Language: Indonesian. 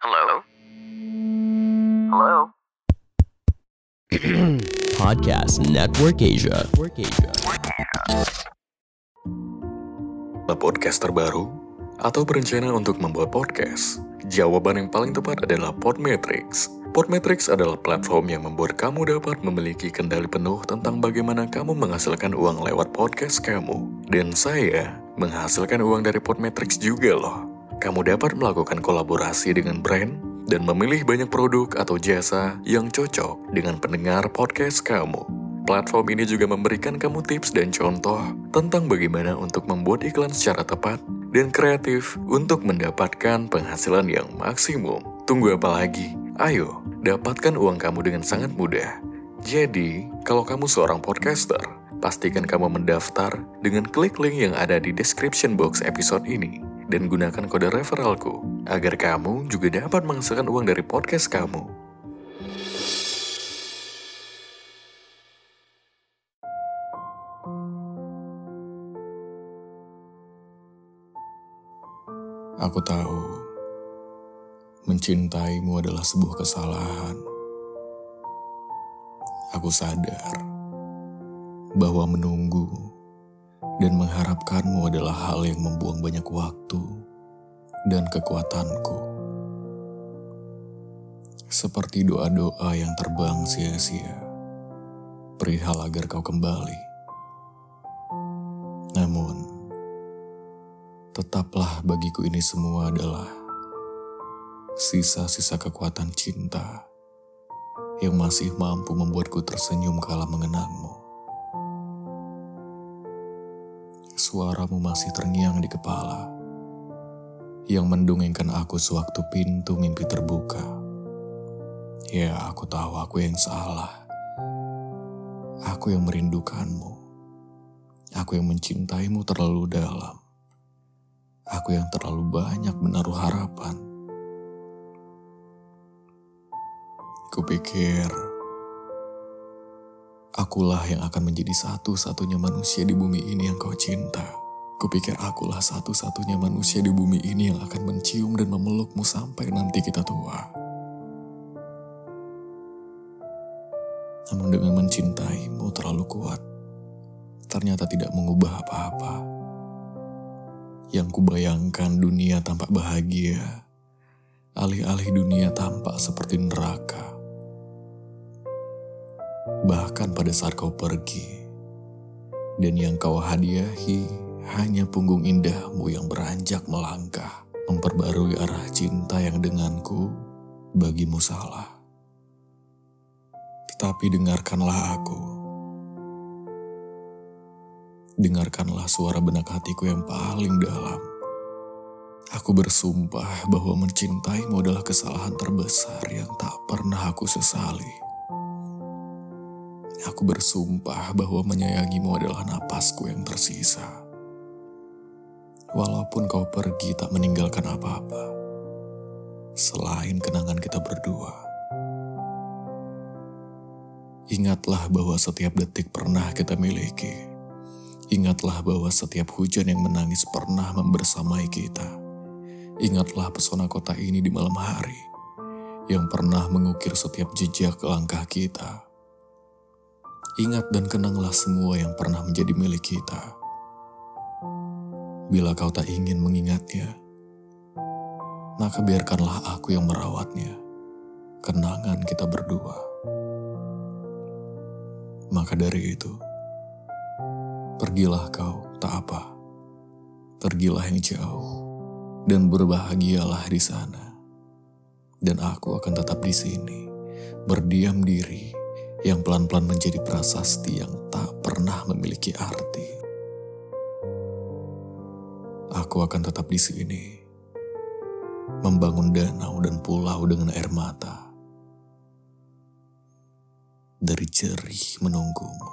Hello? Hello? Podcast Network Asia. Network Asia. podcast terbaru atau berencana untuk membuat podcast? Jawaban yang paling tepat adalah Podmetrics. Podmetrics adalah platform yang membuat kamu dapat memiliki kendali penuh tentang bagaimana kamu menghasilkan uang lewat podcast kamu. Dan saya menghasilkan uang dari Podmetrics juga loh. Kamu dapat melakukan kolaborasi dengan brand dan memilih banyak produk atau jasa yang cocok dengan pendengar podcast kamu. Platform ini juga memberikan kamu tips dan contoh tentang bagaimana untuk membuat iklan secara tepat dan kreatif untuk mendapatkan penghasilan yang maksimum. Tunggu apa lagi? Ayo, dapatkan uang kamu dengan sangat mudah. Jadi, kalau kamu seorang podcaster, pastikan kamu mendaftar dengan klik link yang ada di description box episode ini dan gunakan kode referralku agar kamu juga dapat menghasilkan uang dari podcast kamu. Aku tahu mencintaimu adalah sebuah kesalahan. Aku sadar bahwa menunggu dan mengharapkanmu adalah hal yang membuang banyak waktu dan kekuatanku. Seperti doa-doa yang terbang sia-sia, perihal agar kau kembali. Namun, tetaplah bagiku ini semua adalah sisa-sisa kekuatan cinta yang masih mampu membuatku tersenyum kala mengenangmu. Suaramu masih terngiang di kepala, yang mendongengkan aku sewaktu pintu mimpi terbuka. Ya, aku tahu aku yang salah. Aku yang merindukanmu. Aku yang mencintaimu terlalu dalam. Aku yang terlalu banyak menaruh harapan. Kupikir akulah yang akan menjadi satu-satunya manusia di bumi ini yang kau cinta. Kupikir akulah satu-satunya manusia di bumi ini yang akan mencium dan memelukmu sampai nanti kita tua. Namun dengan mencintaimu terlalu kuat, ternyata tidak mengubah apa-apa. Yang kubayangkan dunia tampak bahagia, alih-alih dunia tampak seperti neraka. Bahkan pada saat kau pergi, dan yang kau hadiahi hanya punggung indahmu yang beranjak melangkah, memperbarui arah cinta yang denganku bagimu salah. Tetapi dengarkanlah aku. Dengarkanlah suara benak hatiku yang paling dalam. Aku bersumpah bahwa mencintaimu adalah kesalahan terbesar yang tak pernah aku sesali. Aku bersumpah bahwa menyayangimu adalah napasku yang tersisa. Walaupun kau pergi tak meninggalkan apa-apa, selain kenangan kita berdua. Ingatlah bahwa setiap detik pernah kita miliki. Ingatlah bahwa setiap hujan yang menangis pernah membersamai kita. Ingatlah pesona kota ini di malam hari yang pernah mengukir setiap jejak langkah kita. Ingat dan kenanglah semua yang pernah menjadi milik kita. Bila kau tak ingin mengingatnya, maka biarkanlah aku yang merawatnya. Kenangan kita berdua. Maka dari itu, pergilah kau tak apa. Pergilah yang jauh dan berbahagialah di sana. Dan aku akan tetap di sini, berdiam diri yang pelan-pelan menjadi prasasti yang tak pernah memiliki arti. Aku akan tetap di sini, membangun danau dan pulau dengan air mata dari jerih menunggumu.